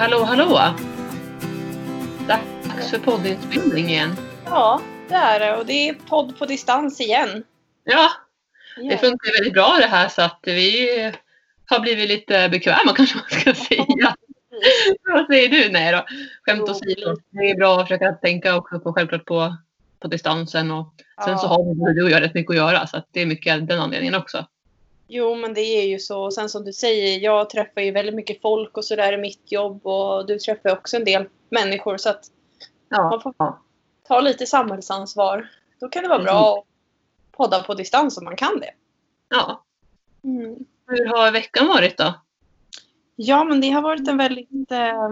Hallå, hallå! Dags för poddinspelning igen. Ja, det är det. Och det är podd på distans igen. Ja, det funkar väldigt bra det här så att vi har blivit lite bekväma kanske man ska säga. Vad säger du? Nej då, skämt åsido. Det är bra att försöka tänka också på, självklart på, på distansen och sen så har vi du och jag rätt mycket att göra så att det är mycket av den anledningen också. Jo, men det är ju så. Och sen som du säger, jag träffar ju väldigt mycket folk och sådär i mitt jobb. Och du träffar också en del människor. Så att man Ja, får ja. ta lite samhällsansvar. Då kan det vara bra att podda på distans om man kan det. ja. Mm. Hur har veckan varit då? Ja, men det har varit en väldigt eh,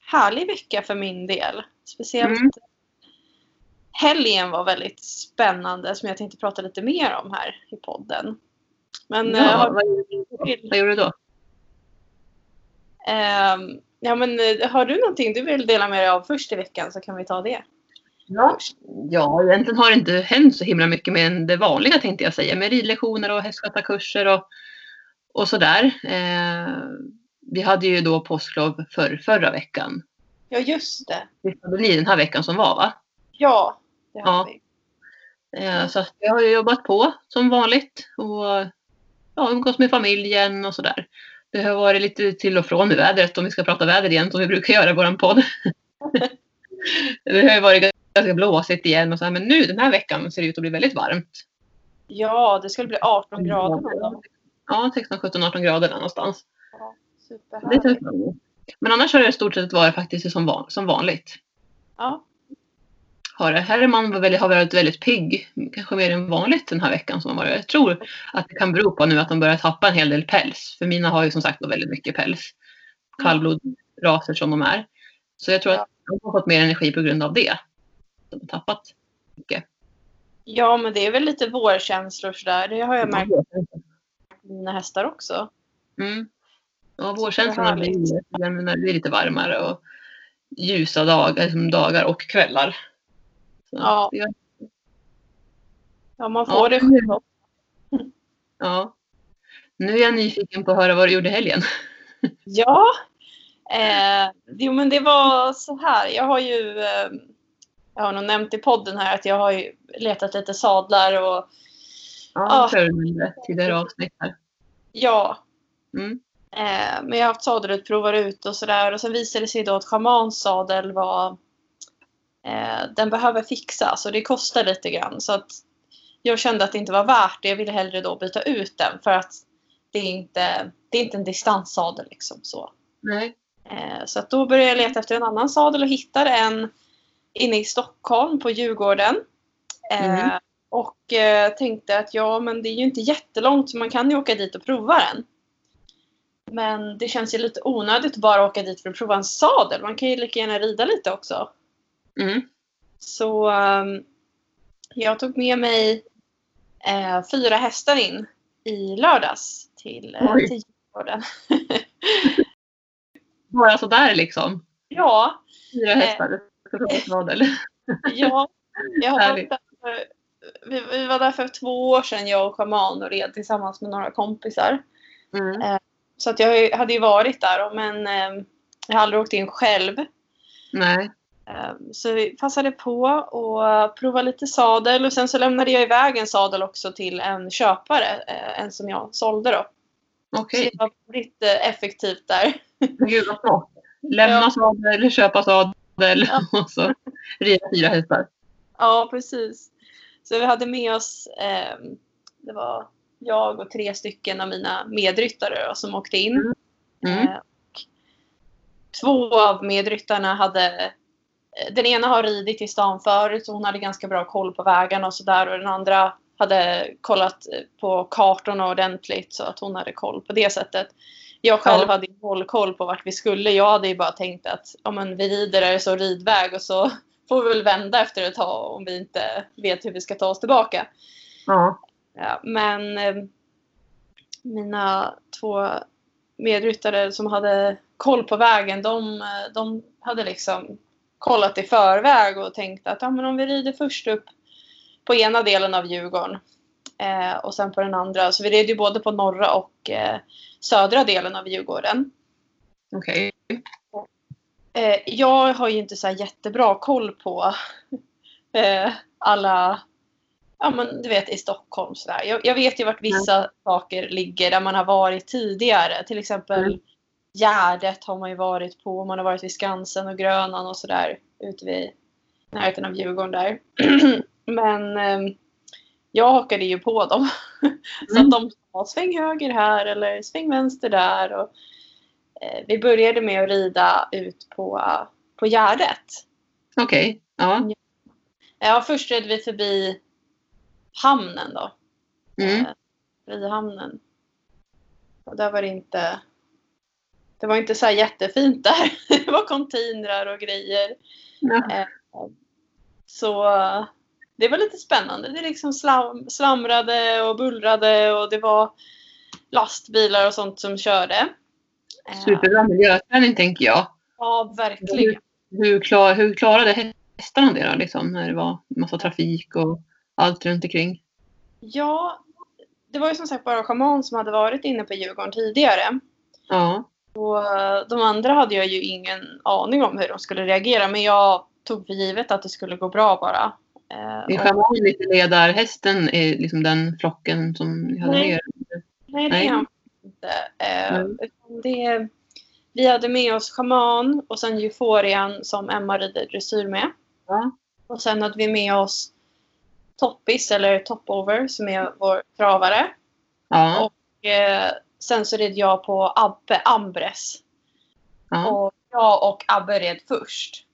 härlig vecka för min del. Speciellt Mm. helgen var väldigt spännande som jag tänkte prata lite mer om här i podden. Men eh, Ja, har vad, du, vad gjorde du då? ehm, ja, men, eh, har du någonting du vill dela med dig av först i veckan så kan vi ta det. Ja. ja, egentligen har det inte hänt så himla mycket mer än det vanliga tänkte jag säga. Med ridlektioner och hästskötarkurser och, och sådär. Eh, vi hade ju då påsklov för förra veckan. Ja, just det. Det hade ni den här veckan som var va? Ja, det har Ja. vi. Eh, så jag har ju jobbat på som vanligt och ja, umgås med familjen och sådär. Det har varit lite till och från med vädret om vi ska prata väder igen som vi brukar göra i våran podd. det har ju varit ganska blåsigt igen och så här, men nu den här veckan ser det ut att bli väldigt varmt. Ja, det skulle bli 18 grader. Ja, 16, 17, 18 grader där någonstans. Ja, Det superhärligt. Men annars har det i stort sett varit faktiskt som, van, som vanligt. Ja, Har det. Herman var väldigt, har varit väldigt pigg, kanske mer än vanligt den här veckan. Som har varit. Jag tror att det kan bero på nu att de börjar tappa en hel del päls. För mina har ju som sagt väldigt mycket päls. Kallblodsraser som de är. Så jag tror att de har fått mer energi på grund av det. De har tappat mycket. ja, men det är väl lite vårkänslor sådär. Det har jag märkt på mina hästar också. Mm. Ja, vårkänslorna blir när det blir lite varmare och ljusa dagar, liksom dagar och kvällar. Ja. det- Ja, man Ja, får det nu- själv. ja. Nu är jag nyfiken på att höra vad du gjorde i helgen. Ja. Eh, jo, men det var så här. Jag har ju... Eh, jag har nog nämnt i podden här att jag har ju letat lite sadlar och Ja, Ja. ja. det ett tidigare avsnitt här. ja. Mm. Eh, men jag har haft sadelutprovar ut och sådär. Och sen visade det sig då att Schamans sadel var... Eh, den behöver fixas och det kostar lite grann. Så att jag kände att det inte var värt det. Jag ville hellre då byta ut den för att det är inte, det är inte en distanssadel liksom så. Nej. Eh, Så att då började jag leta efter en annan sadel och hittade en inne i Stockholm på Djurgården. Eh, Mm. Och eh, tänkte att ja, men det är ju inte jättelångt så man kan ju åka dit och prova den. Men det känns ju lite onödigt att bara åka dit för att prova en sadel. Man kan ju lika gärna rida lite också. Mm. Så ehm, jag tog med mig eh, fyra hästar in i lördags till, eh, Oj. till Djurgården. Bara sådär liksom. ja, Fyra Eh. hästar. Sadel. Ja, jag har varit där vi, vi var där för två år sedan jag och Shaman och red tillsammans med några kompisar. Mm. Så att jag hade ju varit där men eh, jag har aldrig åkt in själv. Nej. Eh, så vi passade på och prova lite sadel och sen så lämnade jag iväg en sadel också till en köpare. Eh, en som jag sålde då. Okej. Så det var väldigt eh, effektivt där. Gud vad smart. Lämna Ja. sadel, köpa sadel Ja. och så rida fyra hästar. Ja, precis. Så vi hade med oss, eh, det var jag och tre stycken av mina medryttare som åkte in. Mm. Eh, och två av medryttarna hade, den ena har ridit i stan förut så hon hade ganska bra koll på vägarna och sådär och den andra hade kollat eh, på kartorna ordentligt så att hon hade koll på det sättet. Jag själv Ja. hade noll koll på vart vi skulle. Jag hade ju bara tänkt att ja, men vi rider där det står ridväg och så får vi väl vända efter ett tag om vi inte vet hur vi ska ta oss tillbaka. Ja. Ja, men eh, mina två medryttare som hade koll på vägen, de, eh, de hade liksom kollat i förväg och tänkt att ja, men om vi rider först upp på ena delen av Djurgården eh, och sen på den andra. Så vi red ju både på norra och eh, södra delen av Djurgården. Okej. Eh, jag har ju inte så jättebra koll på eh, alla, ja men du vet i Stockholm sådär. Jag, jag vet ju vart vissa saker ligger där man har varit tidigare. Till exempel Mm. Gärdet har man ju varit på. Man har varit vid Skansen och Grönan och sådär ute vid närheten av Djurgården där. men eh, jag hakade ju på dem. så Mm. att de sa sväng höger här eller sväng vänster där. Och, eh, vi började med att rida ut på, på Gärdet. Okej. Ja. Ja, först red vi förbi hamnen då. Mm. Eh, Frihamnen. Och där var det inte... Det var inte så här jättefint där. Det var containrar och grejer. Ja. Så det var lite spännande. Det liksom slam, slamrade och bullrade och det var lastbilar och sånt som körde. Eh, Superbra miljöträning tänker jag. Ja, verkligen. Hur, klar, hur klarade hästarna det då? Liksom, när det var massa trafik och allt runt omkring? Ja, det var ju som sagt bara schaman som hade varit inne på Djurgården tidigare. Ja. Och de andra hade jag ju ingen aning om hur de skulle reagera men jag tog för givet att det skulle gå bra bara. Eh, Är och- schaman lite ledarhästen är liksom den flocken som ni hade Nej. med er? Nej, det är han inte. Mm. det, vi hade med oss schaman och sen euforian som Emma rider dressyr med. Ja. Och sen hade vi med oss Toppis eller Topover som är vår travare. Ja. Och eh, sen så red jag på Abbe Ambres. ja. Och jag och Abbe red först.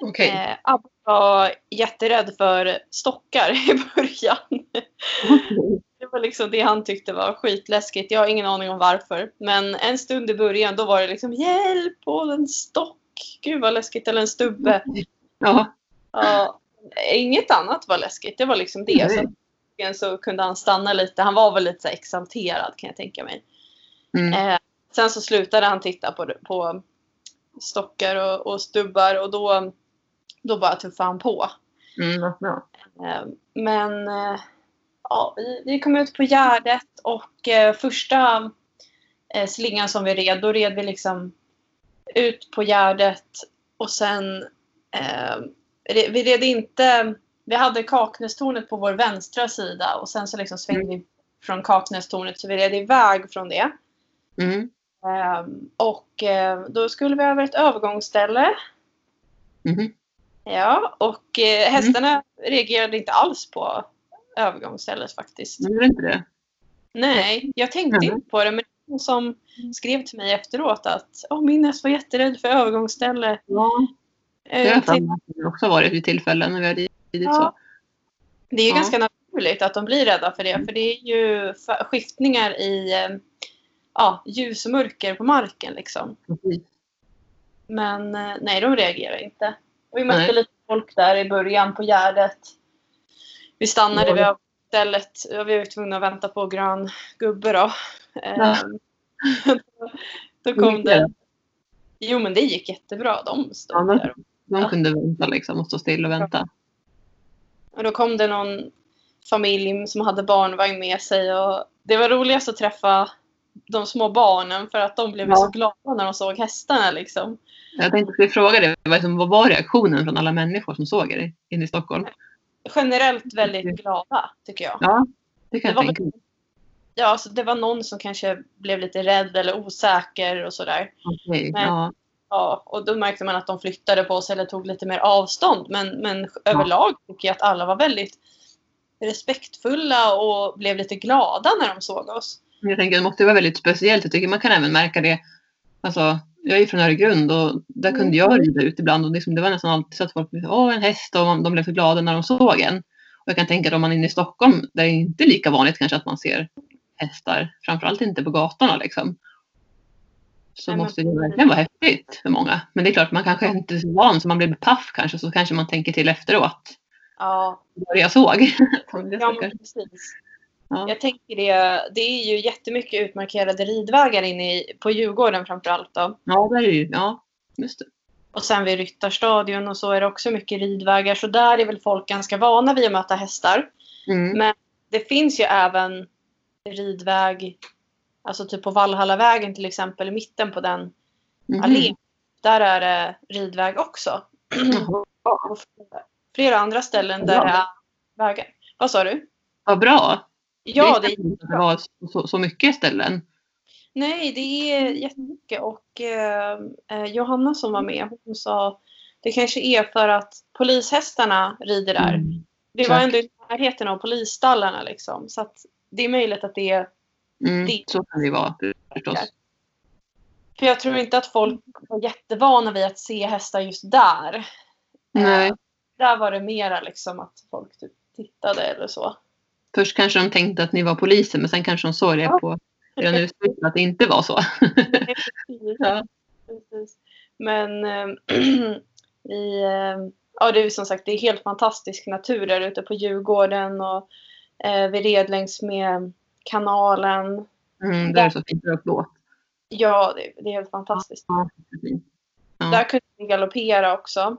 Okej. Eh, Abbe var jätterädd för stockar i början. Det var liksom det han tyckte var skitläskigt. Jag har ingen aning om varför. Men en stund i början då var det liksom hjälp och en stock. Gud vad läskigt. Eller en stubbe. Ja. Ja, inget annat var läskigt. Det var liksom det. Nej. Så, egentligen så kunde han stanna lite. Han var väl lite så exalterad kan jag tänka mig. Mm. Eh, sen så slutade han titta på, på stockar och, och stubbar och då, då bara tuffade han på. Mm, bra. Eh, Men eh, ja, vi, vi kom ut på Gärdet och eh, första eh, slingan som vi red, då red vi liksom ut på Gärdet och sen eh, vi red inte, vi hade Kaknästornet på vår vänstra sida och sen så liksom svängde vi från Kaknästornet så vi red iväg från det. Mm. Eh, och eh, då skulle vi över ett övergångsställe Mhm. Ja, och eh, hästarna reagerade inte alls på övergångsstället faktiskt. Är inte det? Nej, jag tänkte Mm. inte på det, men någon som skrev till mig efteråt att Åh, min häst var jätterädd för övergångsställe. Ja. Eh, Det har jag också varit vid tillfällen när vi har ridit Ja. så. det är ju Ja. ganska naturligt att de blir rädda för det, för det är ju skiftningar i eh, ja, ljus och mörker på marken. Liksom. Precis. Men eh, nej, de reagerar inte. Och vi mötte Nej. lite folk där i början på Gärdet. Vi stannade vid stället. Vi var tvungna att vänta på grön gubbe då. Ja. Ehm, då kom det. Jo men det gick jättebra. De stod Ja, där. De kunde vänta liksom och stå still och vänta. Och då kom det någon familj som hade barnvagn med sig. Och det var roligast att träffa de små barnen för att de blev Ja. så glada när de såg hästarna. Liksom. Jag tänkte skulle fråga dig, vad var reaktionen från alla människor som såg er inne i Stockholm? Generellt väldigt glada tycker jag. Ja, det kan Det jag var tänka mig. Ja, alltså det var någon som kanske blev lite rädd eller osäker och sådär. Okej, Men- ja. Ja, och då märkte man att de flyttade på sig eller tog lite mer avstånd. Men, men överlag tycker jag att alla var väldigt respektfulla och blev lite glada när de såg oss. Jag tänker det måste vara väldigt speciellt. Jag tycker man kan även märka det. Alltså, jag är från Öregrund och där kunde jag rida ut ibland och liksom, det var nästan alltid så att folk blev åh en häst och de blev så glada när de såg en. Och jag kan tänka att om man är inne i Stockholm där det är inte lika vanligt kanske att man ser hästar. Framförallt inte på gatorna liksom. Så Nej, måste det verkligen vara häftigt för många. Men det är klart man kanske inte är så van så man blir paff kanske så kanske man tänker till efteråt. Ja, Vad var det jag såg? ja men precis. Ja. Jag tänker det, det är ju jättemycket utmarkerade ridvägar inne i, på Djurgården framförallt då. ja, där är ju, ja, just det. Och sen vid Ryttarstadion och så är det också mycket ridvägar. Så där är väl folk ganska vana vid att möta hästar. Mm. Men det finns ju även ridväg, alltså typ på Vallhallavägen till exempel, i mitten på den. Mhm. allé. Där är det ridväg också. Och flera- andra ställen där det är vägar. Vad sa du? Vad bra. Ja, det det, inte det var så, så, mycket ställen. nej, det är jättemycket. Och eh, eh, Johanna som var med, hon sa det kanske är för att polishästarna rider där. Mm. Det var ändå i närheten av polisstallarna liksom. Så att det är möjligt att det är... Mm, Det- så kan det ju vara förstås. För jag tror inte att folk var jättevana vid att se hästar just där. Nej. Eh, där var det mera liksom att folk typ tittade eller så. Först kanske de tänkte att ni var poliser men sen kanske de såg det Ja. på redan utsikten att det inte var så. Ja. Men eh, vi, eh, ja, det är som sagt det är helt fantastisk natur där ute på Djurgården och eh, vi red längs med kanalen. Mm, där är det så fint och blått. Ja, det, det är helt fantastiskt. Ja. Ja. Där kunde vi galoppera också.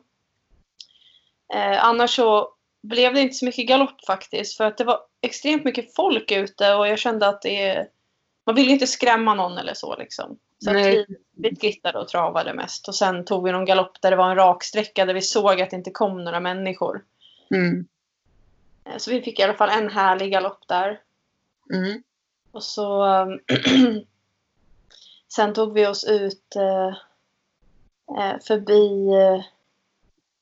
Eh, annars så blev det inte så mycket galopp faktiskt. För att det var extremt mycket folk ute och jag kände att det man ville inte skrämma någon eller så liksom. Så vi, vi skrittade och travade mest. Och sen tog vi någon galopp där det var en rak sträcka där vi såg att det inte kom några människor. Mm. Eh, så vi fick i alla fall en härlig galopp där. Mm. Och så sen tog vi oss ut eh, eh, förbi, eh,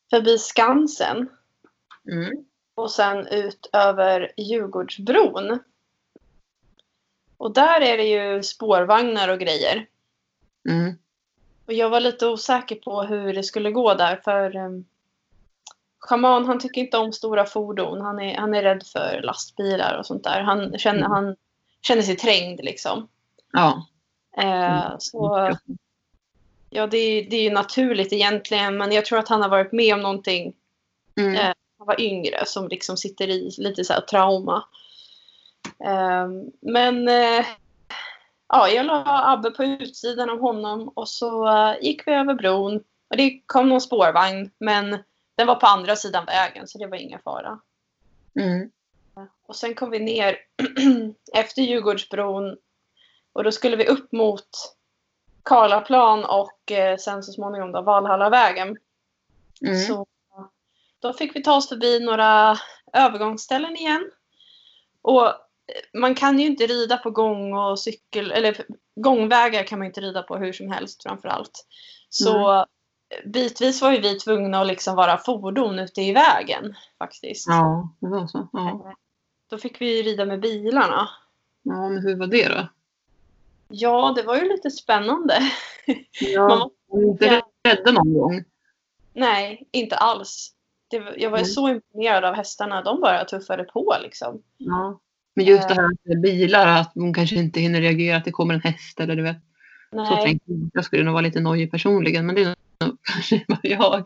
förbi Skansen Mm. och sen ut över Djurgårdsbron. Och där är det ju spårvagnar och grejer. Mm. Och jag var lite osäker på hur det skulle gå där för um, Schaman han tycker inte om stora fordon. Han är, han är rädd för lastbilar och sånt där. Han känner, Mm. han känner sig trängd liksom. Ja. Eh, så ja, det, är- det är ju naturligt egentligen men jag tror att han har varit med om någonting Mm. Eh, han var yngre som liksom sitter i lite så trauma. Ehm, men eh, ja, jag la Abbe på utsidan av honom och så eh, gick vi över bron. Och det kom någon spårvagn men den var på andra sidan vägen så det var ingen fara. Mm. Och sen kom vi ner efter Djurgårdsbron och då skulle vi upp mot Karlaplan och eh, sen så småningom då Valhallavägen. Mm. Så då fick vi ta oss förbi några övergångsställen igen. Och eh, man kan ju inte rida på gång och cykel, eller gångvägar kan man inte rida på hur som helst framför allt. Så eh, bitvis var ju vi tvungna att liksom vara fordon ute i vägen faktiskt. Ja, det var så. Ja. Då fick vi rida med bilarna. ja, men hur var det då? Ja, det var ju lite spännande. Man Ja. var, Var inte rädda någon gång? nej, inte alls. Det, jag var Mm. så imponerad av hästarna. De bara tuffade på liksom. Ja. Men just det här med bilar, att hon kanske inte hinner reagera att det kommer en häst eller du vet. Så Nej. tänkte jag. Jag skulle nog vara lite nojig personligen, men det är kanske jag.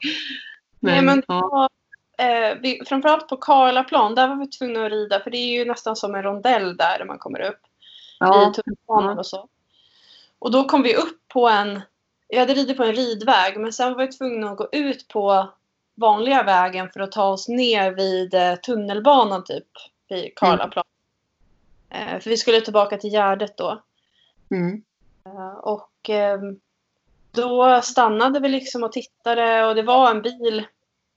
Nej, men ja. Eh, vi, framförallt på Karlaplan, där var vi tvungna att rida för det är ju nästan som en rondell där man kommer upp Ja. i tunnelbanan och så. Och då kom vi upp på en, vi hade ridit på en ridväg men sen var vi tvungna att gå ut på vanliga vägen för att ta oss ner vid eh, tunnelbanan typ vid Karlaplan. Eh, för vi skulle tillbaka till Gärdet då. Mm. Och ehm, då stannade vi liksom och tittade och det var en bil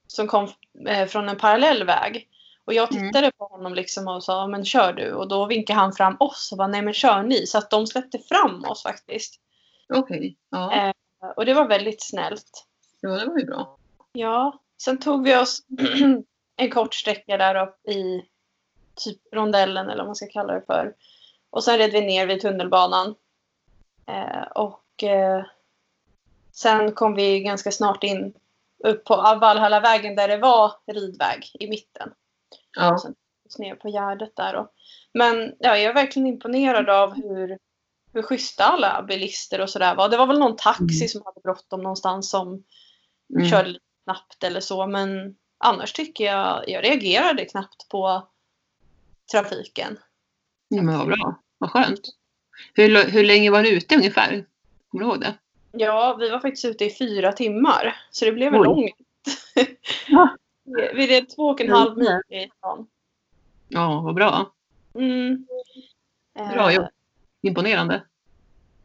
som kom eh, från en parallell väg. Och jag Mm. tittade på honom liksom och sa men kör du? Och då vinkade han fram oss och bara nej men kör ni. Så att de släppte fram oss faktiskt. Okej. Ja. Eh, Och det var väldigt snällt. ja, det var ju bra. Ja, sen tog vi oss en kort sträcka där upp i typ rondellen eller vad man ska kalla det för. Och sen red vi ner vid tunnelbanan. Eh, och eh, sen kom vi ganska snart in upp på Valhallavägen där det var ridväg i mitten. Ja. Sen ner på Gärdet där. Och, men ja, jag är verkligen imponerad av hur, hur schyssta alla bilister och sådär var. Det var väl någon taxi Mm. som hade bråttom någonstans som Mm. körde lite snabbt eller så. Men annars tycker jag, jag reagerade knappt på trafiken. Ja, men vad bra. Vad skönt. Hur, hur länge var du ute ungefär? Kommer du ihåg det? Ja, vi var faktiskt ute i fyra timmar. Så det blev Oj. lång Ja. Vi red två och en halv mil i stan. Ja, vad bra. Mm. Bra Eh, gjort. Imponerande.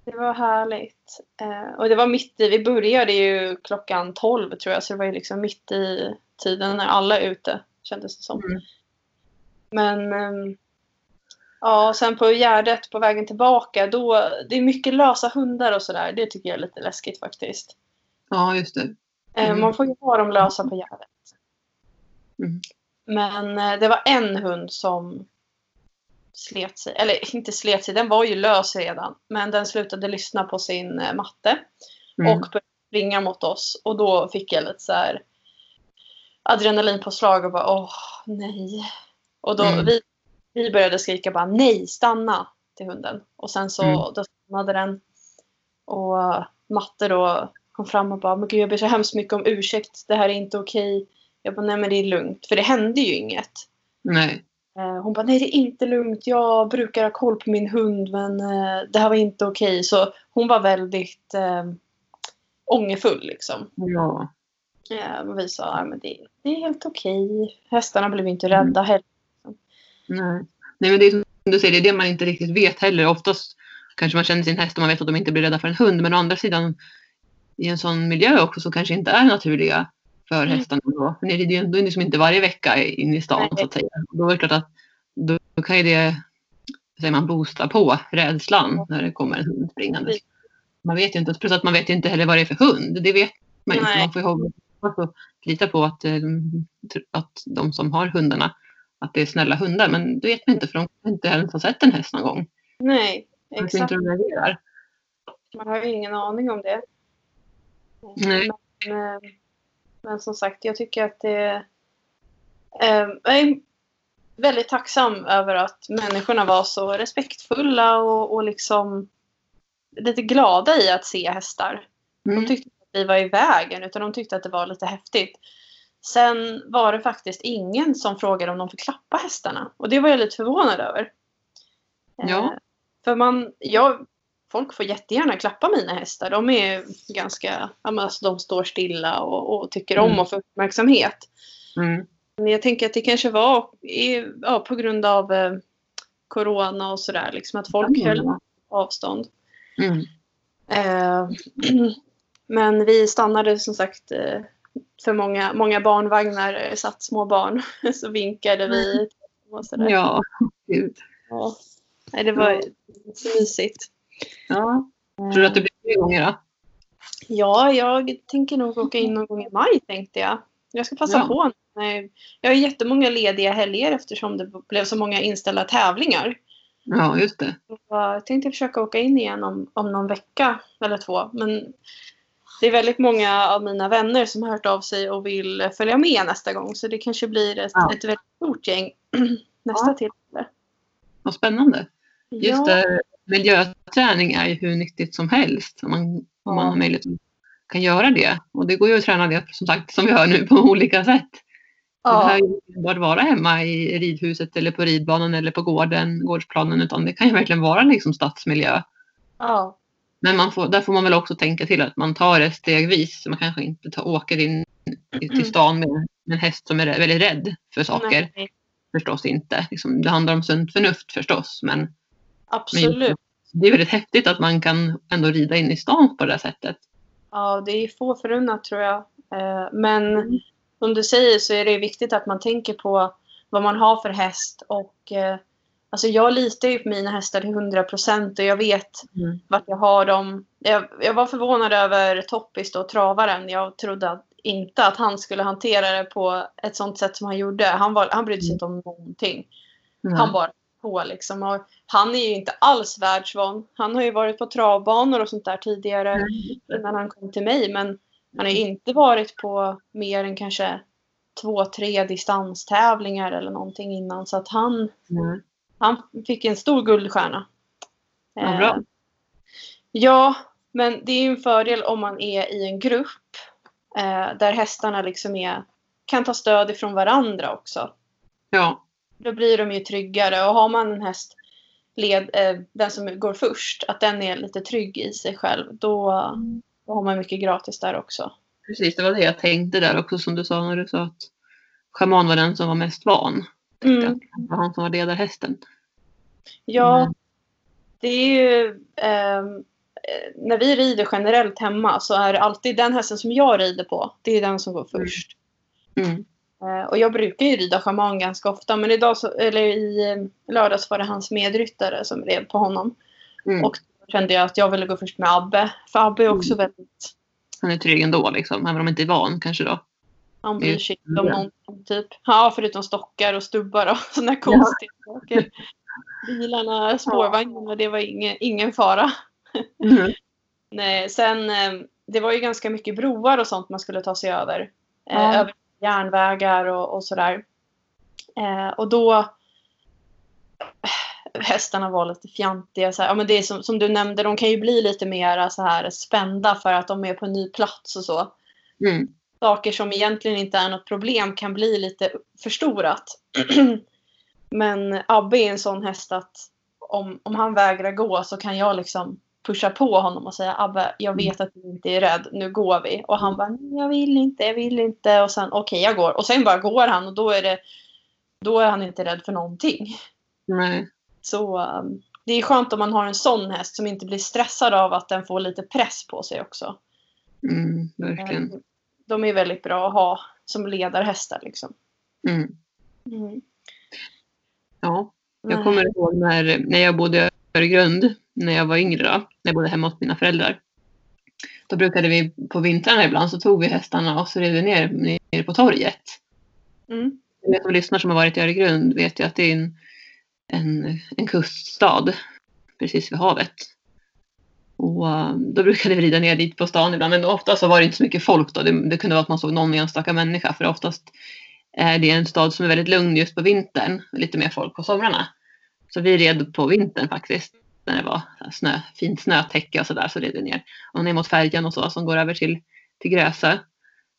Det var härligt. Eh, och det var mitt i, vi började ju klockan 12 tror jag, så det var ju liksom mitt i tiden när alla är ute, kändes det som. Mm. Men ja, sen på Gärdet på vägen tillbaka, då, det är mycket lösa hundar och sådär. Det tycker jag är lite läskigt faktiskt. Ja, just det. Eh, Mm. Man får ju ha dem lösa på Gärdet. Mm. Men eh, det var en hund som slet sig, eller inte slet sig, den var ju lös redan. Men den slutade lyssna på sin eh, matte Mm. och började springa mot oss. Och då fick jag lite så här adrenalinpåslag och bara åh nej. Och då Mm. vi, vi började skrika bara nej, stanna till hunden. Och sen så Mm. då stannade den. Och matte då kom fram och bara men gud jag ber så hemskt mycket om ursäkt, det här är inte okej. Jag bara nej men det är lugnt, för det hände ju inget. Nej. Eh, Hon bara, nej det är inte lugnt. Jag brukar ha koll på min hund men eh, det här var inte okej. Så hon var väldigt eh, ångerfull liksom. Ja. Eh, och vi sa, ja, men det, det är helt okej. Hästarna blev inte Mm. rädda heller. Nej. Nej, men det är som du säger, det är det man inte riktigt vet heller. Oftast kanske man känner sin häst och man vet att de inte blir rädda för en hund. Men å andra sidan i en sån miljö också så kanske inte är naturliga för Mm. hästarna då. För ni rider ju liksom inte varje vecka in i stan Nej. så att säga. Då är det klart att då, kan ju det, säger man, boosta på rädslan när det kommer en hund springandes. Man vet ju inte, plus att man vet ju inte heller vad det är för hund. Det vet man ju inte. Man får ju lita på att, eh, att de som har hundarna att det är snälla hundar. Men det vet man inte för de kan inte ens ha sett en häst någon gång. Nej, exakt. de. Man har ju ingen aning om det. Nej. Men, eh, men som sagt, jag tycker att det... Eh, jag är väldigt tacksam över att människorna var så respektfulla och, och liksom lite glada i att se hästar. De Mm. tyckte inte att vi var i vägen utan de tyckte att det var lite häftigt. Sen var det faktiskt ingen som frågade om de fick klappa hästarna. Och det var jag lite förvånad över. Ja. Eh, För man, jag, folk får jättegärna klappa mina hästar. De är ganska, alltså, de står stilla och, och tycker om Mm. att få uppmärksamhet. Mm. Men jag tänker att det kanske var i- ja, på grund av eh, Corona och sådär. Liksom, att folk höll avstånd. Mm. Eh, men vi stannade som sagt eh, för många, många barnvagnar eh, satt små barn. Så vinkade vi. Och sådär. Ja, gud. Ja. Nej, det var så mysigt. Ja. Tror du att det blir fler gånger då? Ja, jag tänker nog åka in någon gång i maj tänkte jag. Jag ska passa Ja. på. Nej, Jag har jättemånga lediga helger eftersom det blev så många inställda tävlingar. Ja, just det. Så Jag tänkte försöka åka in igen om, om någon vecka eller två. Men det är väldigt många av mina vänner som har hört av sig och vill följa med nästa gång. Så det kanske blir ett, Ja. ett väldigt stort gäng nästa Ja. tillfälle. Vad spännande. Just ja, det, miljöträning är ju hur nyttigt som helst om man, om Ja. man har möjlighet kan göra det. Och det går ju att träna det som sagt som vi hör nu på olika sätt. Det ja, behöver ju bara vara hemma i ridhuset eller på ridbanan eller på gården, gårdsplanen utan det kan ju verkligen vara liksom stadsmiljö. ja, Men man får, där får man väl också tänka till att man tar det stegvis. Så man kanske inte tar, åker in till stan med, med en häst som är väldigt rädd för saker. nej, Förstås inte. Liksom, det handlar om sunt förnuft förstås. Men, men absolut. det är väldigt häftigt att man kan ändå rida in i stan på det här sättet. Ja, det är få förunnat tror jag. Eh, Men Mm. som du säger så är det viktigt att man tänker på vad man har för häst. Och, eh, alltså jag litar ju på mina hästar till 100 procent och jag vet Mm. vart jag har dem. Jag, jag var förvånad över Toppis och travaren. Jag trodde att, inte att han skulle hantera det på ett sånt sätt som han gjorde. Han, var, han brydde sig inte om någonting. Mm. Han bara på liksom. Och han är ju inte alls världsvan. Han har ju varit på travbanor och sånt där tidigare Mm. innan han kom till mig. Men han har ju inte varit på mer än kanske två, tre distanstävlingar eller någonting innan. Så att han, Mm. Han fick en stor guldstjärna. Bra. Eh, Ja, men det är ju en fördel om man är i en grupp eh, där hästarna liksom är, kan ta stöd ifrån varandra också. Ja, Då blir de ju tryggare och har man en häst, led, eh, den som går först, att den är lite trygg i sig själv, då, då har man mycket gratis där också. precis. Det var det jag tänkte där också som du sa när du sa att schaman var den som var mest van. Mm. Det var han som var ledarhästen. Ja, Mm. det är ju ehm, eh, när vi rider generellt hemma så är det alltid den hästen som jag rider på. Det är den som går först. Mm. Eh, och jag brukar ju rida schaman ganska ofta men idag så, eller i eh, lördags var det hans medryttare som red på honom. Mm. Och då kände jag att jag ville gå först med Abbe. För Abbe är också väldigt, Han är trygg ändå liksom, även om han inte är van kanske då. Han bryr Mm. sig inte om någonting typ. Ja, förutom stockar och stubbar och sådana konstiga saker. Bilarna, spårvagnarna, det var ingen, ingen fara. Mm. Nej, sen, eh, det var ju ganska mycket broar och sånt man skulle ta sig över. Eh, Ja. Över järnvägar och, och sådär. Eh, och då hästarna var lite fjantiga. Så här. Ja, men det är som, som du nämnde, de kan ju bli lite mer så här spända för att de är på en ny plats och så. Mm. Saker som egentligen inte är något problem kan bli lite förstorat. men Abbe är en sån häst att om, om han vägrar gå så kan jag liksom pusha på honom och säga Abbe, jag vet att du inte är rädd, nu går vi. Och han bara, "Nej, jag vill inte, jag vill inte. Och sen, okej jag går. Och sen bara går han och då är det, då är han inte rädd för någonting. Nej. Så um, det är skönt om man har en sån häst som inte blir stressad av att den får lite press på sig också. Mm, verkligen. De är väldigt bra att ha som ledarhästar liksom. Mm. Mm. Ja, jag kommer ihåg när, när jag bodde i Öregrund, när jag var yngre då, när jag bodde hemma hos mina föräldrar. Då brukade vi på vintrarna ibland så tog vi hästarna och så red vi ner, ner på torget. Mm. Ni som lyssnar som har varit i Öregrund vet ju att det är en, en, en kuststad precis vid havet. Och eh, då brukade vi rida ner dit på stan ibland, men ofta så var det inte så mycket folk då. Det, det kunde vara att man såg någon enstaka människa, för oftast eh, är det en stad som är väldigt lugn just på vintern, lite mer folk på somrarna. Så vi red på vintern faktiskt, när det var snö, fint snötäcke och sådär, så red vi ner. Och ner mot färjan och så, som går över till, till Grösö.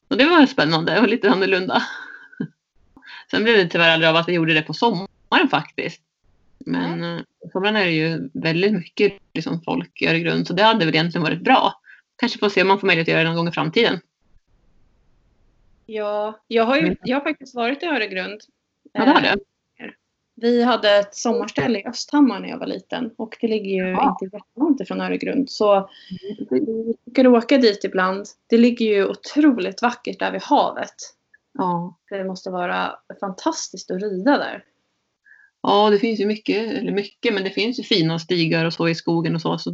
Och det var spännande och lite annorlunda. Sen blev det tyvärr aldrig av att vi gjorde det på sommaren faktiskt. Men mm. sommaren är det ju väldigt mycket liksom, folk i Öregrund, så det hade väl egentligen varit bra. Kanske får se om man får möjlighet att göra det någon gång i framtiden. Ja, jag har, ju, jag har faktiskt varit i Öregrund. Ja, det har det. Vi hade ett sommarställe i Östhammar när jag var liten och det ligger ju Ja. inte jättelångt ifrån Öregrund. Så vi brukar åka dit ibland. Det ligger ju otroligt vackert där vid havet. Ja. Det måste vara fantastiskt att rida där. Ja, det finns ju mycket, eller mycket, men det finns ju fina stigar och så i skogen och så. så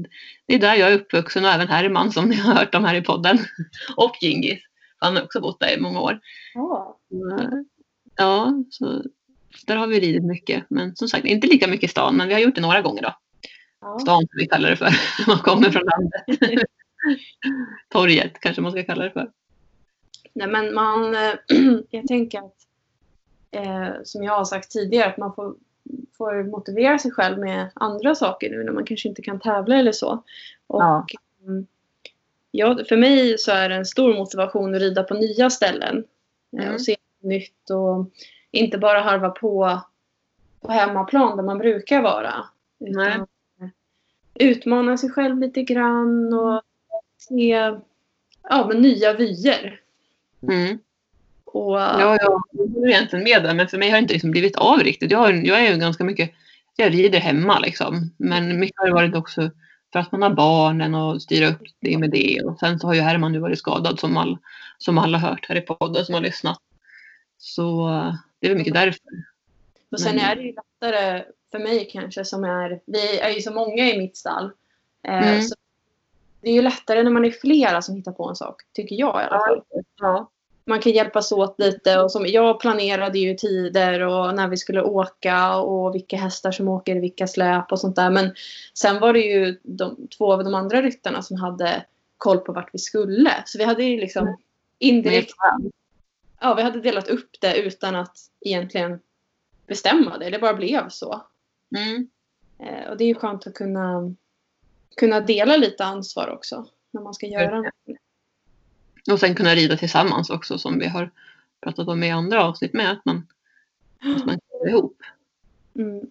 det är där jag är uppvuxen och även Herman som ni har hört om här i podden. Och Gingis. Han har också bott där i många år. Ja. Ja, så där har vi ridit mycket. Men som sagt, inte lika mycket i stan, men vi har gjort det några gånger då. ja. Stan som vi kallar det för, när man kommer från landet. Torget kanske man ska kalla det för. Nej men man, eh, jag tänker att eh, som jag har sagt tidigare att man får, får motivera sig själv med andra saker nu när man kanske inte kan tävla eller så. Och Ja. mm, ja, för mig så är det en stor motivation att rida på nya ställen eh, Mm. och se nytt och inte bara harva på på hemmaplan där man brukar vara. Nej. Utan utmana sig själv lite grann och se ja, men nya vyer. Mm. Och, Ja, jag håller egentligen med där, men för mig har det inte liksom blivit av riktigt. Jag, har, jag är ju ganska mycket, jag rider hemma liksom. Men mycket har det varit också för att man har barnen och styra upp det med det. Och sen så har ju Herman nu varit skadad som, all, som alla hört här i podden som har lyssnat. Så det är väl mycket därför. och sen men- är det ju lättare för mig kanske som är, vi är ju så många i mitt stall. Eh, Mm. så det är ju lättare när man är flera som hittar på en sak, tycker jag i alla fall. Ja. Man kan hjälpas åt lite och som, jag planerade ju tider och när vi skulle åka och vilka hästar som åker i vilka släp och sånt där. Men sen var det ju de, två av de andra ryttarna som hade koll på vart vi skulle. Så vi hade ju liksom indirekt ja, vi hade delat upp det utan att egentligen bestämma det. Det bara blev så. Mm. Eh, och det är ju skönt att kunna, kunna dela lite ansvar också. När man ska göra något. Och sen kunna rida tillsammans också som vi har pratat om i andra avsnitt med. Att man, att man går ihop. Mm.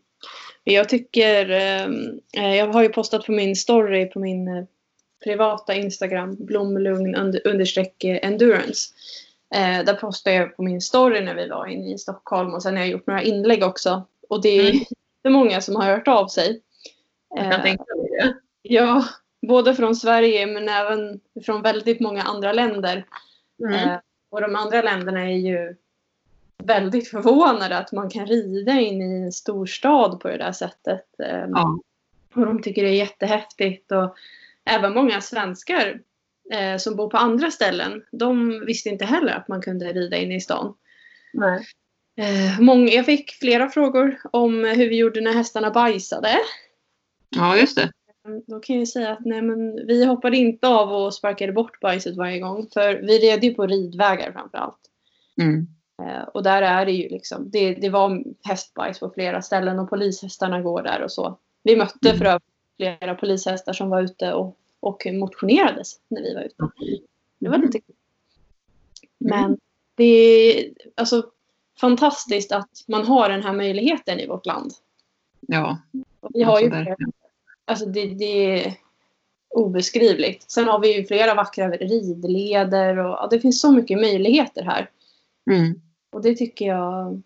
Jag tycker, eh, jag har ju postat på min story på min eh, privata Instagram, blomlugn under, understreck eh, endurance. Eh, där postade jag på min story när vi var inne i Stockholm och sen har jag gjort några inlägg också. Och det är Mm. mm. många som har hört av sig. Jag kan Eh, tänka mig det. Ja, både från Sverige men även från väldigt många andra länder. Mm. Eh, och de andra länderna är ju väldigt förvånade att man kan rida in i en stor stad på det där sättet. Eh, Ja. Och de tycker det är jättehäftigt. Och även många svenskar eh, som bor på andra ställen, de visste inte heller att man kunde rida in i stan. Nej. Eh, många, jag fick flera frågor om hur vi gjorde när hästarna bajsade. Ja, just det. Då kan jag ju säga att nej, men vi hoppade inte av och sparkade bort bajset varje gång. För vi red ju på ridvägar framför allt. Mm. Eh, och där är det ju liksom, det, det var hästbajs på flera ställen och polishästarna går där och så. Vi mötte Mm. för övrigt flera polishästar som var ute och, och motionerades när vi var ute. Det var lite kul. Men det är alltså fantastiskt att man har den här möjligheten i vårt land. Ja. Och vi har ju Alltså, flera. Alltså det, det är obeskrivligt. Sen har vi ju flera vackra ridleder och ja, det finns så mycket möjligheter här. Mm. Och det tycker jag,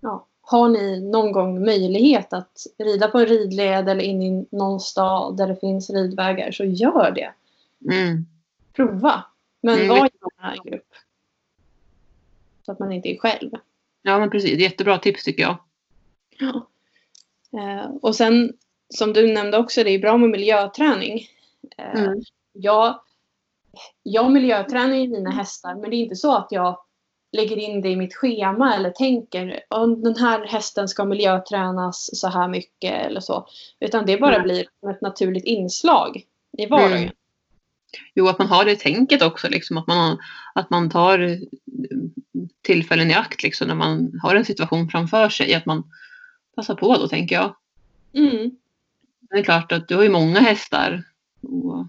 ja, har ni någon gång möjlighet att rida på en ridled eller in i någon stad där det finns ridvägar så gör det. Mm. Prova. Men Mm, var gärna en grupp. Så att man inte är själv. Ja, men precis. Jättebra tips tycker jag. Ja. Eh, och sen som du nämnde också, det är bra med miljöträning. Eh, Mm. jag, jag miljötränar ju mina hästar men det är inte så att jag lägger in det i mitt schema eller tänker om den här hästen ska miljötränas så här mycket eller så. Utan det bara Mm. blir ett naturligt inslag i vardagen. Mm. Jo, att man har det tänket också, liksom, att, man, att man tar eh, tillfällen i akt liksom, när man har en situation framför sig. Att man passar på då, tänker jag. Mm. Det är klart att du har ju många hästar. Och,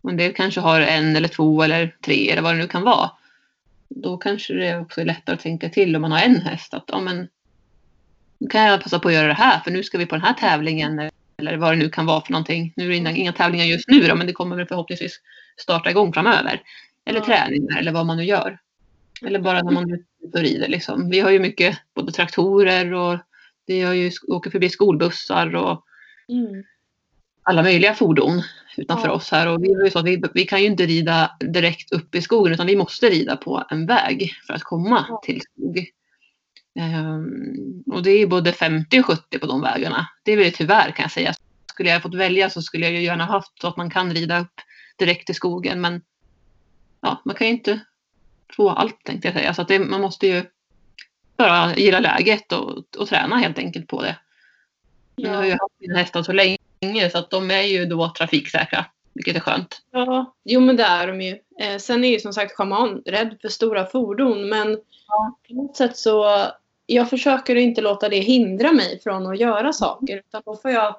och en del kanske har en eller två eller tre eller vad det nu kan vara. Då kanske det också är lättare att tänka till om man har en häst. Att ja, men, nu kan jag passa på att göra det här för nu ska vi på den här tävlingen. Eller vad det nu kan vara för någonting. Nu är det inga, inga tävlingar just nu då, men det kommer väl förhoppningsvis starta igång framöver. Eller träningar eller vad man nu gör. Eller bara när man är ute och rider. Liksom. Vi har ju mycket både traktorer och vi har ju, åker förbi skolbussar och Mm. alla möjliga fordon utanför Ja. oss här. Och vi, är ju så att vi, vi kan ju inte rida direkt upp i skogen utan vi måste rida på en väg för att komma Ja. till skog. Ehm, och det är både 50 och 70 på de vägarna. Det är väl tyvärr kan jag säga. Skulle jag fått välja så skulle jag ju gärna haft så att man kan rida upp direkt i skogen. Men ja, man kan ju inte få allt tänkte jag säga. Så det, man måste ju bara gilla läget och, och träna helt enkelt på det. Jag har ju haft mina hästar så länge så att de är ju då trafiksäkra. Vilket är skönt. Ja, jo men det är de ju. Eh, sen är ju som sagt schaman rädd för stora fordon men på något sätt så jag försöker inte låta det hindra mig från att göra saker utan då får jag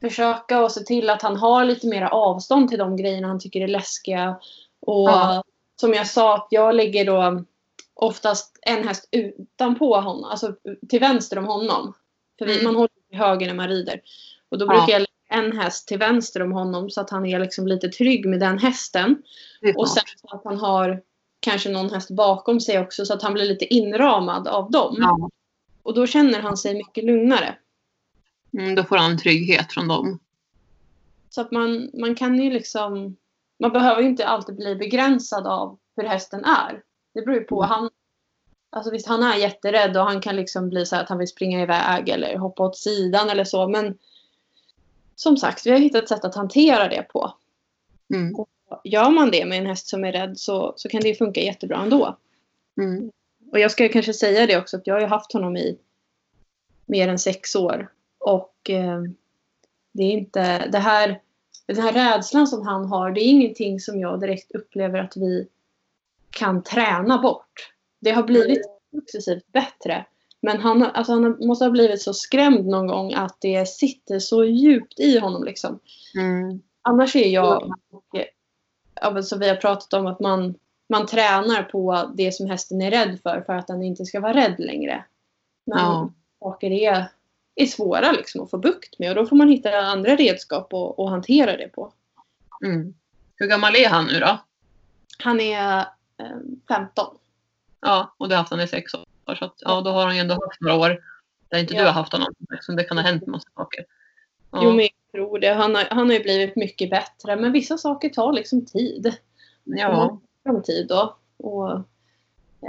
försöka och se till att han har lite mer avstånd till de grejerna han tycker är läskiga. Och Ja. som jag sa, att jag lägger då oftast en häst utanpå honom, alltså till vänster om honom. För vi, Mm. man håller höger när man rider. Och då Ja. brukar jag lägga en häst till vänster om honom så att han är liksom lite trygg med den hästen. Och sen så att han har kanske någon häst bakom sig också så att han blir lite inramad av dem. Ja. Och då känner han sig mycket lugnare. Mm, då får han trygghet från dem. Så att man, man kan ju liksom... Man behöver ju inte alltid bli begränsad av hur hästen är. Det beror ju på. Mm. Han, alltså visst, han är jätterädd och han kan liksom bli så här att han vill springa iväg eller hoppa åt sidan eller så. Men som sagt, vi har hittat ett sätt att hantera det på. Mm. Gör man det med en häst som är rädd så, så kan det funka jättebra ändå. Mm. Och jag ska kanske säga det också att jag har ju haft honom i mer än sex år. Och eh, det är inte det här, den här rädslan som han har, det är ingenting som jag direkt upplever att vi kan träna bort. Det har blivit successivt bättre. Men han, alltså han måste ha blivit så skrämd någon gång att det sitter så djupt i honom. Liksom. Mm. Annars är jag, ja, som vi har pratat om, att man, man tränar på det som hästen är rädd för, för att den inte ska vara rädd längre. Men Ja. saker är, är svåra liksom att få bukt med och då får man hitta andra redskap och, och hantera det på. Mm. Hur gammal är han nu då? Han är eh, 15. Ja, och du har haft honom i sex år. Så att, ja, då har han ju ändå haft några år där inte Ja. du har haft honom. Så det kan ha hänt massa saker. Ja. Jo, men tror det. Han har, han har ju blivit mycket bättre. Men vissa saker tar liksom tid. Ja. Lång tid då. Och,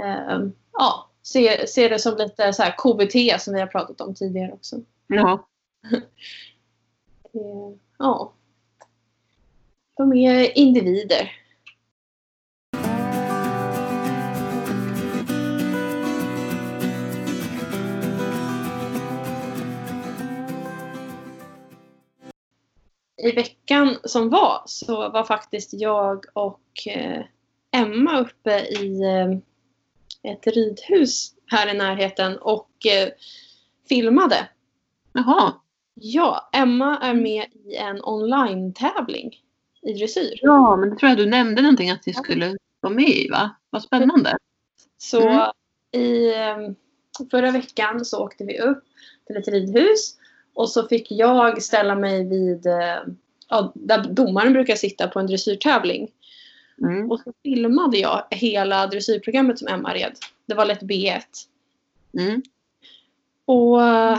eh, ja, se, se det som lite så här KBT som vi har pratat om tidigare också. ja. Ja. De är individer. I veckan som var så var faktiskt jag och eh, Emma uppe i eh, ett ridhus här i närheten och eh, filmade. Jaha. Ja, Emma är med i en online-tävling i dressyr. Ja, men det tror jag du nämnde någonting att ni skulle vara med i va? Vad spännande. Så Mm. i förra veckan så åkte vi upp till ett ridhus och så fick jag ställa mig vid eh, ja, där domaren brukar sitta på en dressyrtävling. Mm. Och så filmade jag hela dressyrprogrammet som Emma red. Det var lätt B1. Mm. Och eh,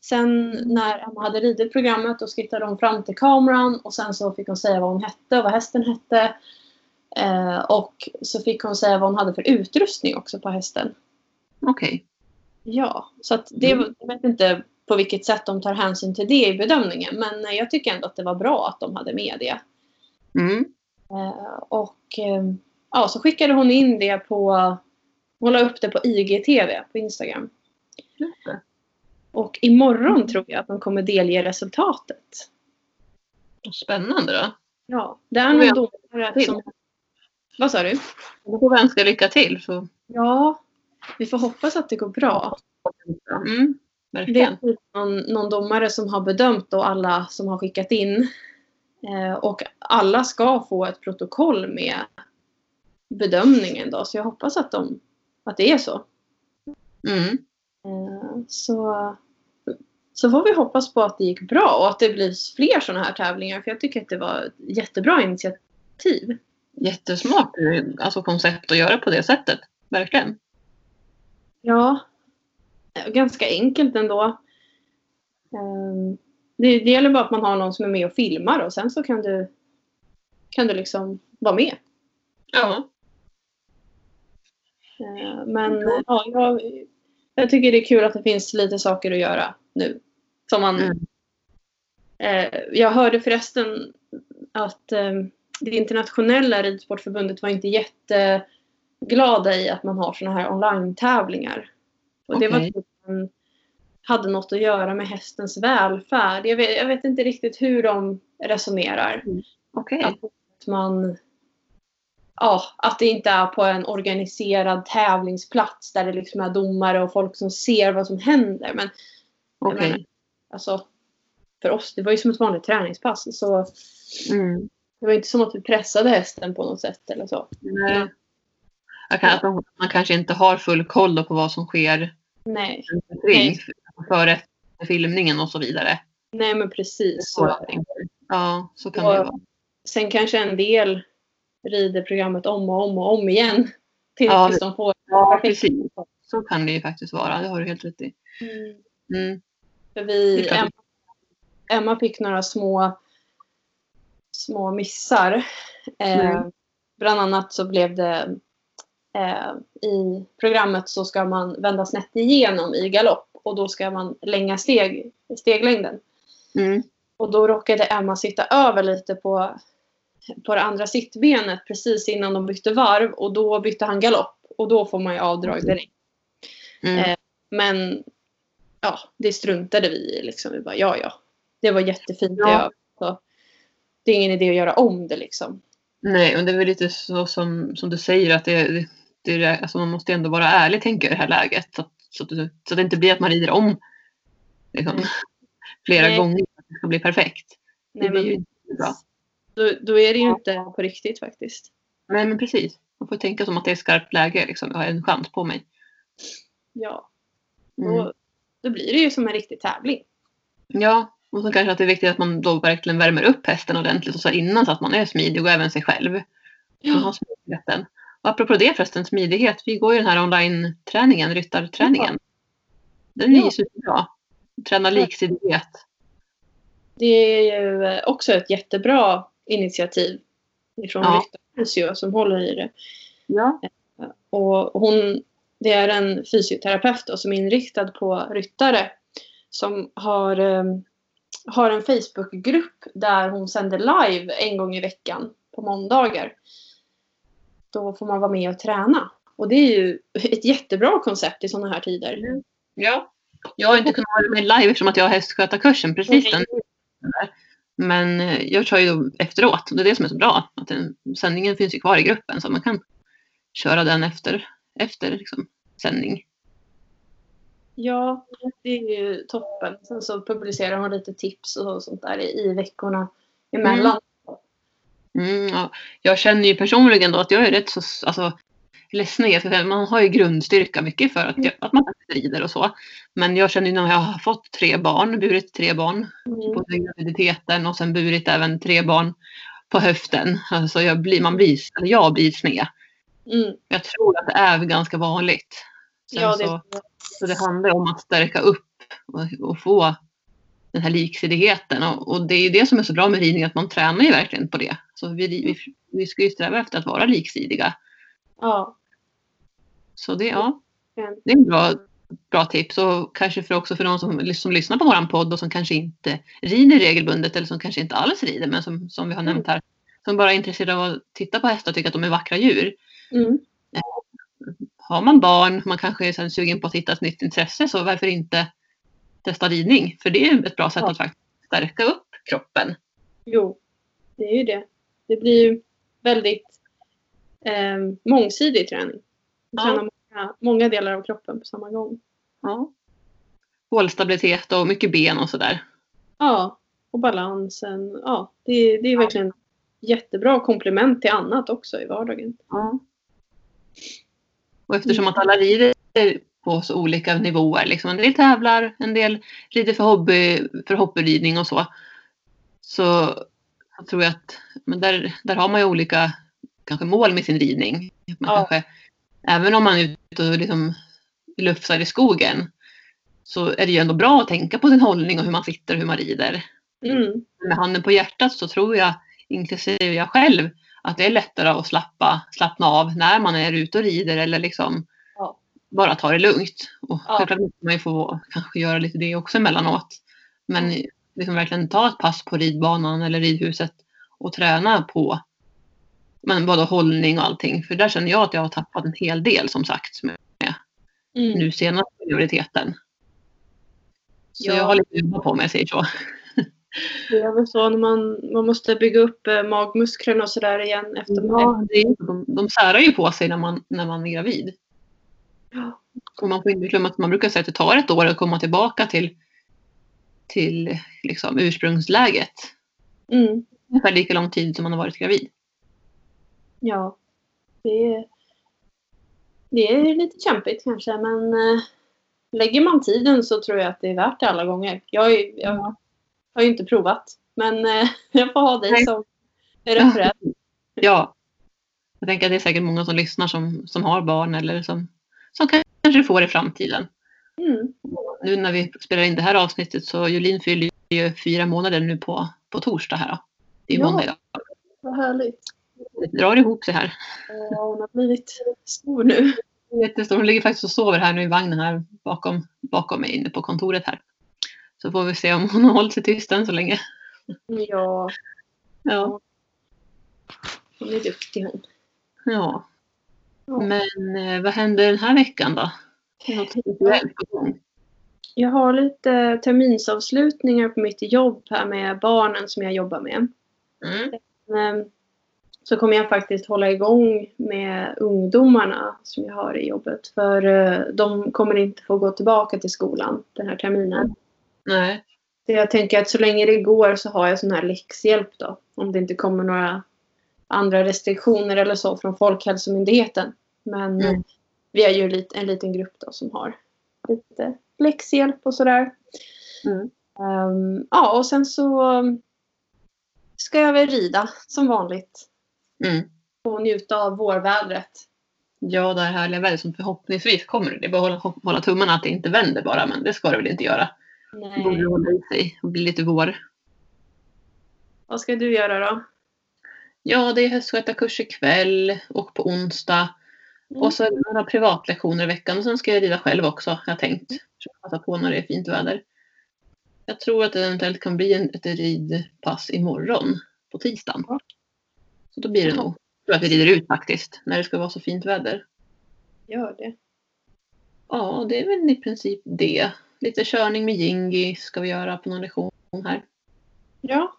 sen när Emma hade ridit programmet då skrittade hon fram till kameran och sen så fick hon säga vad hon hette och vad hästen hette. Eh, och så fick hon säga vad hon hade för utrustning också på hästen. Okej. Ja, så att det, Mm. jag vet inte på vilket sätt de tar hänsyn till det i bedömningen. Men eh, jag tycker ändå att det var bra att de hade med det. Mm. Eh, och eh, ja, så skickade hon in det på, hon la upp det på IGTV på Instagram. Det. Och imorgon tror jag att de kommer delge resultatet. Spännande då. Ja, det är jag- domare som... Vad sa du? Då får vi önska lycka till. Så. Ja, vi får hoppas att det går bra. Mm. Det Verkligen. är typ någon, någon domare som har bedömt då alla som har skickat in. Eh, och alla ska få ett protokoll med bedömningen då. Så jag hoppas att, de, att det är så. Mm. Eh, så. Så får vi hoppas på att det gick bra och att det blir fler sådana här tävlingar. För jag tycker att det var ett jättebra initiativ. Jättesmart alltså, koncept att göra på det sättet. Verkligen. Ja, ganska enkelt ändå. Ehm, Det, det gäller bara att man har någon som är med och filmar och sen så kan du, kan du liksom vara med. Ja. Eh, Men ja, jag, jag tycker det är kul att det finns lite saker att göra nu. Som man, Mm. eh, jag hörde förresten att eh, det internationella ridsportförbundet var inte jätteglada i att man har såna här online-tävlingar. Och det var Okej. typ hade något att göra med hästens välfärd. Jag vet, jag vet inte riktigt hur de resonerar. Okej. Att man ja, att det inte är på en organiserad tävlingsplats där det liksom är domare och folk som ser vad som händer. Men Okej. menar, alltså, för oss, det var ju som ett vanligt träningspass. Så Mm. det var inte som att vi pressade hästen på något sätt eller så. Nej. Att man, man kanske inte har full koll på vad som sker Nej, kring före filmningen och så vidare. nej men precis. Så, ja, så kan det Och vara. sen kanske en del rider programmet om och om och om igen. Tills Ja, de får Ja, precis. Så kan det ju faktiskt vara. Det har du helt rätt i. Mm. Mm. För vi, Det. Emma, Emma fick några små, små missar. Eh, Mm. Bland annat så blev det eh, i programmet så ska man vända snett igenom i galopp och då ska man länga steg, steglängden. Mm. Och då råkade Emma sitta över lite på, på det andra sittbenet precis innan de bytte varv och då bytte han galopp och då får man ju avdrag direkt. Mm. Eh, Men ja, det struntade vi i. Liksom. Vi bara, ja, ja. Det var jättefint. Ja. Det, jag- så, det är ingen idé att göra om det liksom. Nej, och det är väl lite så som, som du säger att det, det, det alltså man måste ändå vara ärlig tänker jag i det här läget. Så att, så det- så att det inte blir att man rider om liksom, Nej. flera Nej. gånger för att det ska bli perfekt. Nej, blir men ju inte bra. då, då är det ju inte på riktigt faktiskt. Nej, men precis. Man får tänka som att det är skarpt läge. Liksom. Jag har en chans på mig. Ja, Mm. då, då blir det ju som en riktig tävling. Ja, och så kanske att det är viktigt att man då verkligen värmer upp hästen ordentligt och så innan så att man är smidig och även sig själv. Man har smidigheten. Apropå det förresten, smidighet. Vi går ju den här online-träningen, ryttarträningen. Den är Ja. ju superbra. Träna liksidighet. det är ju eh, också ett jättebra initiativ ifrån Ja. ja. Fysio som håller i det. Ja. Och hon, det är en fysioterapeut då, som är inriktad på ryttare som har, eh, har en Facebookgrupp där hon sänder live en gång i veckan på måndagar. Då får man vara med och träna. Och det är ju ett jättebra koncept i sådana här tider. ja. Jag har inte kunnat vara med live eftersom att jag har hästskötarkursen precis den. Men eh, jag kör ju efteråt och det är det som är så bra. Att den, sändningen finns ju kvar i gruppen så man kan köra den efter, efter liksom, sändning. Ja, det är ju toppen. Sen så publicerar hon lite tips och sånt där i, i veckorna emellan. Mm, ja. Jag känner ju personligen då att jag är rätt så, alltså, ska säga, man har ju grundstyrka mycket för att, jag, att man rider och så. Men jag känner ju när jag har fått tre barn, burit tre barn Mm. på graviditeten och sen burit även tre barn på höften. Alltså jag blir, man blir, eller jag blir sned. Mm. Jag tror att det är ganska vanligt. Sen Ja, det, så, så det handlar om att stärka upp och, och få den här liksidigheten. Och, och det är ju det som är så bra med ridning, att man tränar ju verkligen på det. Så vi, vi, vi ska ju sträva efter att vara liksidiga. ja. Så det, ja, Mm. det är en bra, bra tips. Och kanske för också för de som, som lyssnar på våran podd och som kanske inte rider regelbundet eller som kanske inte alls rider, men som, som vi har nämnt här, som bara är intresserade av att titta på hästar och tycker att de är vackra djur. Mm. har man barn, man kanske är sugen på att hitta ett nytt intresse, så varför inte testa ridning? För det är ett bra sätt Ja. att faktiskt stärka upp kroppen. Jo, det är ju det. Det blir ju väldigt eh, mångsidig träning. Ja. Träna många, många delar av kroppen på samma gång. Ja. Hålstabilitet och mycket ben och sådär. Ja, och balansen. Ja, det, det är verkligen jättebra komplement till annat också i vardagen. Ja. Och eftersom att alla rider på så olika nivåer, liksom en del tävlar, en del rider för, hobby, för hobbyridning och så, så så tror jag att men där, där har man ju olika kanske mål med sin ridning. Man Ja. kanske, även om man är ute och liksom lufsar i skogen så är det ju ändå bra att tänka på sin hållning och hur man sitter och hur man rider. Mm. Med handen på hjärtat så tror jag, inklusive jag själv, att det är lättare att slappa, slappna av när man är ute och rider eller liksom. Bara ta det lugnt. Och Ja. självklart måste man ju få kanske göra lite det också emellanåt. Men liksom verkligen ta ett pass på ridbanan eller ridhuset och träna på men både hållning och allting. För där känner jag att jag har tappat en hel del som sagt med Mm. nu senast på graviditeten. Så Ja. jag har lite jobba på jag säger så. Det är väl så när man, man måste bygga upp eh, magmusklerna och sådär igen efter Ja, är, de, de särar ju på sig när man, när man är gravid. Och man får inte glömma att man brukar säga att det tar ett år att komma tillbaka till, till liksom, ursprungsläget. Mm. Ungefär lika lång tid som man har varit gravid. Ja, det är, det är lite kämpigt kanske men eh, lägger man tiden så tror jag att det är värt det alla gånger. Jag, ju- jag har ju inte provat men eh, jag får ha dig Nej. som referens. Ja. Jag tänker att det är säkert många som lyssnar som, som har barn eller som, som kanske får i framtiden. Mm. Nu när vi spelar in det här avsnittet så Julin fyller ju fyra månader nu på, på torsdag här. Då. Det är Ja. måndag idag. Vad härligt. Det drar ihop sig här. Ja, hon har blivit stor nu. Jättestor. Hon ligger faktiskt och sover här nu i vagnen här bakom, bakom mig inne på kontoret här. Så får vi se om hon har hållit sig tyst än så länge. Ja, Ja. hon är duktig hon. ja. Men eh, vad händer den här veckan då? Jag har lite terminsavslutningar på mitt jobb här med barnen som jag jobbar med. Mm. Ehm, Så kommer jag faktiskt hålla igång med ungdomarna som jag har i jobbet. För eh, de kommer inte få gå tillbaka till skolan den här terminen. Nej. Så jag tänker att så länge det går så har jag sån här läxhjälp då. Om det inte kommer några andra restriktioner eller så från Folkhälsomyndigheten. Men Mm. eh, vi är ju en liten grupp då som har lite läxhjälp och sådär. Mm. Ehm, ja, och sen så ska jag väl rida som vanligt Mm. och njuta av vårvädret. Ja, det här härliga vädret som förhoppningsvis kommer. Det är bara att hålla, hålla tummarna att det inte vänder bara, men det ska det väl inte göra. Det borde Nej. hålla i sig och bli lite vår. Vad ska du göra då? Ja, det är hästskötarkurs ikväll och på onsdag. Mm. Och så några privatlektioner i veckan och sen ska jag rida själv också, har jag tänkt. Försöka passa på när det är fint väder. Jag tror att det eventuellt kan bli en, ett ridpass imorgon på tisdagen. Så då blir det nog. Jag tror att vi rider ut faktiskt, när det ska vara så fint väder. Gör det. Ja, det är väl i princip det. Lite körning med Jingi ska vi göra på någon lektion här. Ja.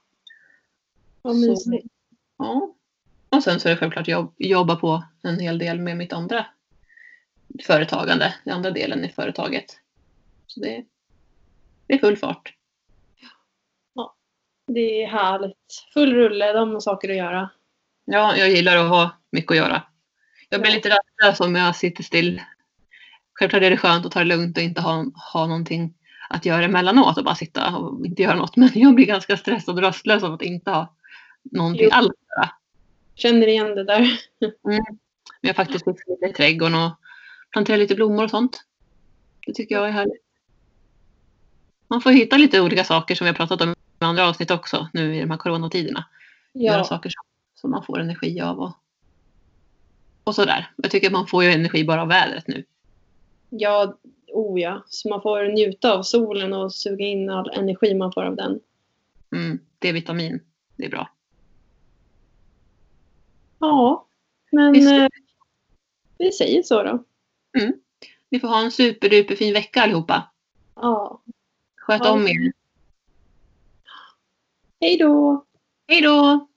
Vad mysigt. Ja. Och sen så är det självklart jobb, jobba på en hel del med mitt andra företagande, den andra delen i företaget. Så det, det är full fart. Det är härligt. Full rulle, de har saker att göra. Ja, jag gillar att ha mycket att göra. Jag blir Ja. lite rastlös om jag sitter still. Självklart är det skönt att ta det lugnt och inte ha, ha någonting att göra emellanåt och bara sitta och inte göra något. Men jag blir ganska stressad och rastlös av att inte ha någonting Jo. alls att göra. Känner igen det där. Men jag har faktiskt fixat lite i trädgården och planterat lite blommor och sånt. Det tycker jag är härligt. Man får hitta lite olika saker som vi har pratat om i andra avsnitt också nu i de här coronatiderna. Göra Ja. saker som, som man får energi av och, och sådär. Jag tycker att man får ju energi bara av vädret nu. Ja, oh ja. Så man får njuta av solen och suga in all energi man får av den. Mm, D-vitamin, det är bra. Ja, men Visst. eh, vi säger så då. Ni får ha en superduper fin vecka allihopa. Ja. Sköt Ja. om er. Hej då! Hej då!